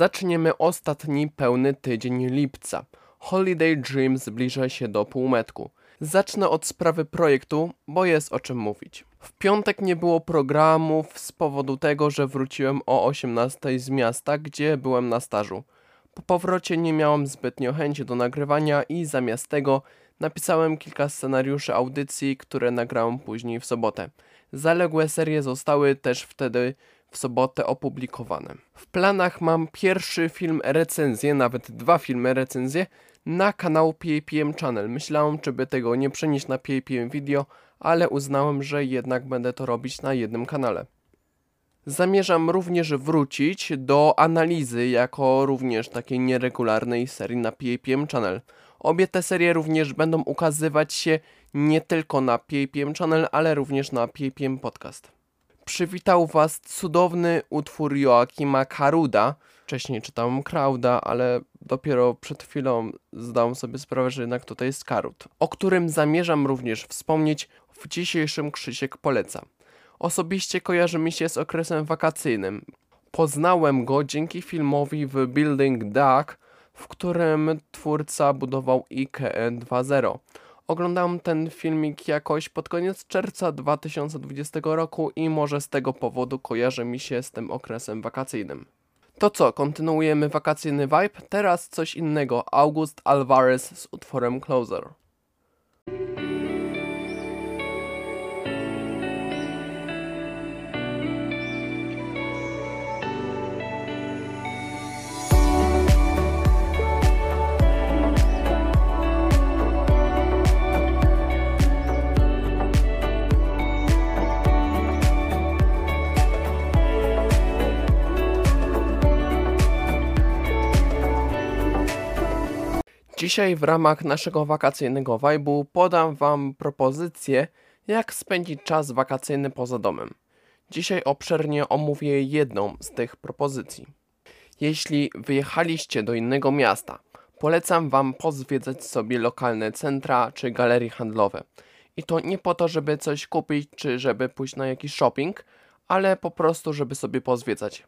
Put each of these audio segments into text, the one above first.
Zaczniemy ostatni pełny tydzień lipca. Holiday Dream zbliża się do półmetku. Zacznę od sprawy projektu, bo jest o czym mówić. W piątek nie było programów z powodu tego, że wróciłem o 18 z miasta, gdzie byłem na stażu. Po powrocie nie miałem zbytnio chęci do nagrywania i zamiast tego napisałem kilka scenariuszy audycji, które nagrałem później w sobotę. Zaległe serie zostały też wtedy w sobotę opublikowane. W planach mam pierwszy film recenzję, nawet dwa filmy recenzję na kanał PAPM Channel. Myślałem, czy by tego nie przenieść na PAPM Video, ale uznałem, że jednak będę to robić na jednym kanale. Zamierzam również wrócić do analizy jako również takiej nieregularnej serii na PAPM Channel. Obie te serie również będą ukazywać się nie tylko na PAPM Channel, ale również na PAPM Podcast. Przywitał Was cudowny utwór Joakima Karuda. Wcześniej czytałem Krauda, ale dopiero przed chwilą zdałem sobie sprawę, że jednak tutaj jest Karud, o którym zamierzam również wspomnieć w dzisiejszym Krzysiek Poleca. Osobiście kojarzy mi się z okresem wakacyjnym. Poznałem go dzięki filmowi w Building Duck, w którym twórca budował IKE 2.0. Oglądałem ten filmik jakoś pod koniec czerwca 2020 roku i może z tego powodu kojarzy mi się z tym okresem wakacyjnym. To co, kontynuujemy wakacyjny vibe? Teraz coś innego. August Alvarez z utworem Closer. Dzisiaj w ramach naszego wakacyjnego vibe'u podam Wam propozycję, jak spędzić czas wakacyjny poza domem. Dzisiaj obszernie omówię jedną z tych propozycji. Jeśli wyjechaliście do innego miasta, polecam Wam pozwiedzać sobie lokalne centra czy galerie handlowe. I to nie po to, żeby coś kupić czy żeby pójść na jakiś shopping, ale po prostu, żeby sobie pozwiedzać.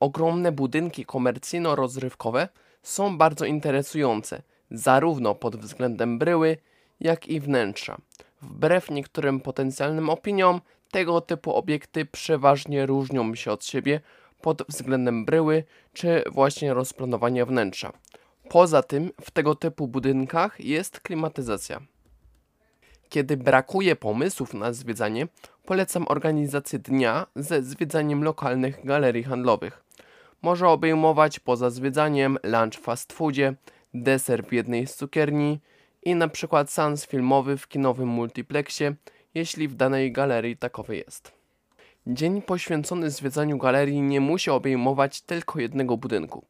Ogromne budynki komercyjno-rozrywkowe są bardzo interesujące – zarówno pod względem bryły, jak i wnętrza. Wbrew niektórym potencjalnym opiniom, tego typu obiekty przeważnie różnią się od siebie pod względem bryły czy właśnie rozplanowania wnętrza. Poza tym w tego typu budynkach jest klimatyzacja. Kiedy brakuje pomysłów na zwiedzanie, polecam organizację dnia ze zwiedzaniem lokalnych galerii handlowych. Może obejmować poza zwiedzaniem lunch fast foodzie, deser w jednej z cukierni i na przykład seans filmowy w kinowym multiplexie, jeśli w danej galerii takowy jest. Dzień poświęcony zwiedzaniu galerii nie musi obejmować tylko jednego budynku.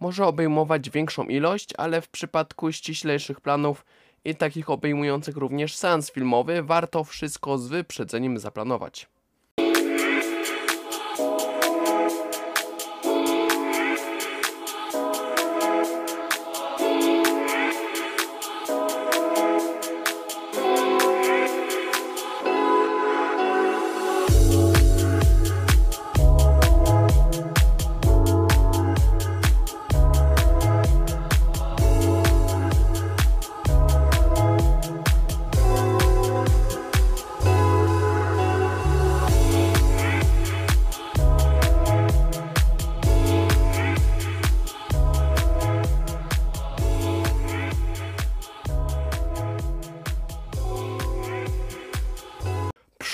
Może obejmować większą ilość, ale w przypadku ściślejszych planów i takich obejmujących również seans filmowy warto wszystko z wyprzedzeniem zaplanować.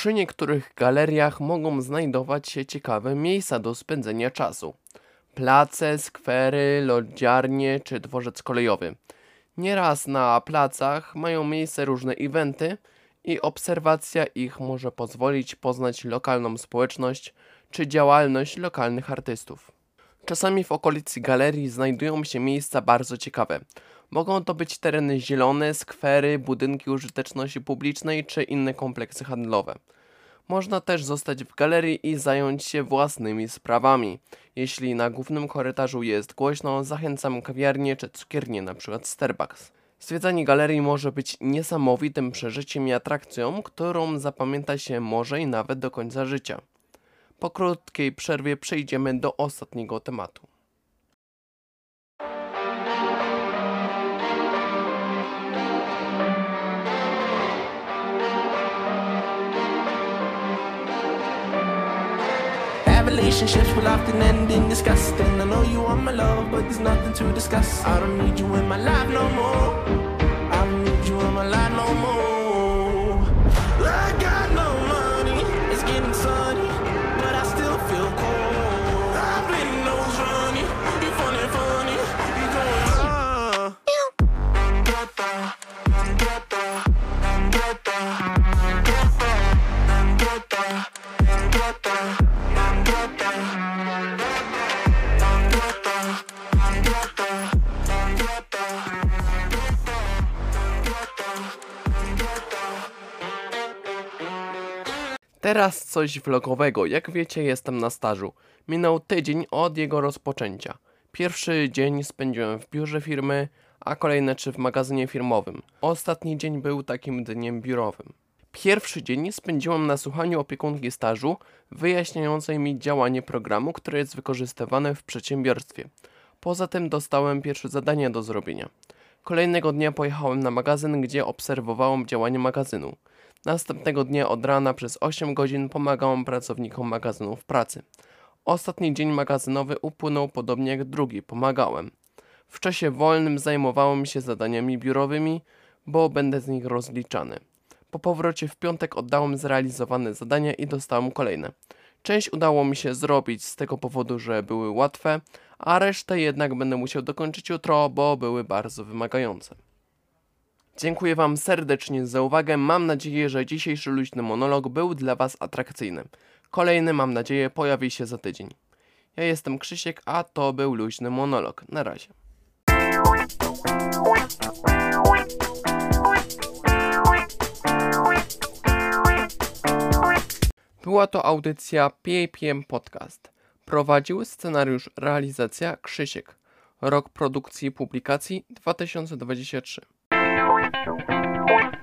Przy niektórych galeriach mogą znajdować się ciekawe miejsca do spędzenia czasu. Place, skwery, lodziarnie czy dworzec kolejowy. Nieraz na placach mają miejsce różne eventy i obserwacja ich może pozwolić poznać lokalną społeczność czy działalność lokalnych artystów. Czasami w okolicy galerii znajdują się miejsca bardzo ciekawe. Mogą to być tereny zielone, skwery, budynki użyteczności publicznej czy inne kompleksy handlowe. Można też zostać w galerii i zająć się własnymi sprawami. Jeśli na głównym korytarzu jest głośno, zachęcam kawiarnię czy cukiernię, np. Starbucks. Zwiedzanie galerii może być niesamowitym przeżyciem i atrakcją, którą zapamięta się może i nawet do końca życia. Po krótkiej przerwie przejdziemy do ostatniego tematu. relationships will often end in disgust. And I know you want my love, but there's nothing to discuss. I don't need you in my life no more. I don't need you in my life no more. Teraz coś vlogowego. Jak wiecie, jestem na stażu. Minął tydzień od jego rozpoczęcia. Pierwszy dzień spędziłem w biurze firmy, a kolejne trzy w magazynie firmowym. Ostatni dzień był takim dniem biurowym. Pierwszy dzień spędziłem na słuchaniu opiekunki stażu, wyjaśniającej mi działanie programu, które jest wykorzystywane w przedsiębiorstwie. Poza tym dostałem pierwsze zadanie do zrobienia. Kolejnego dnia pojechałem na magazyn, gdzie obserwowałem działanie magazynu. Następnego dnia od rana przez 8 godzin pomagałem pracownikom magazynu w pracy. Ostatni dzień magazynowy upłynął podobnie jak drugi, pomagałem. W czasie wolnym zajmowałem się zadaniami biurowymi, bo będę z nich rozliczany. Po powrocie w piątek oddałem zrealizowane zadania i dostałem kolejne. Część udało mi się zrobić z tego powodu, że były łatwe, a resztę jednak będę musiał dokończyć jutro, bo były bardzo wymagające. Dziękuję Wam serdecznie za uwagę. Mam nadzieję, że dzisiejszy luźny monolog był dla Was atrakcyjny. Kolejny, mam nadzieję, pojawi się za tydzień. Ja jestem Krzysiek, a to był luźny monolog. Na razie. Była to audycja PAPM Podcast. Prowadził scenariusz realizacja Krzysiek. Rok produkcji i publikacji 2023. Thank you.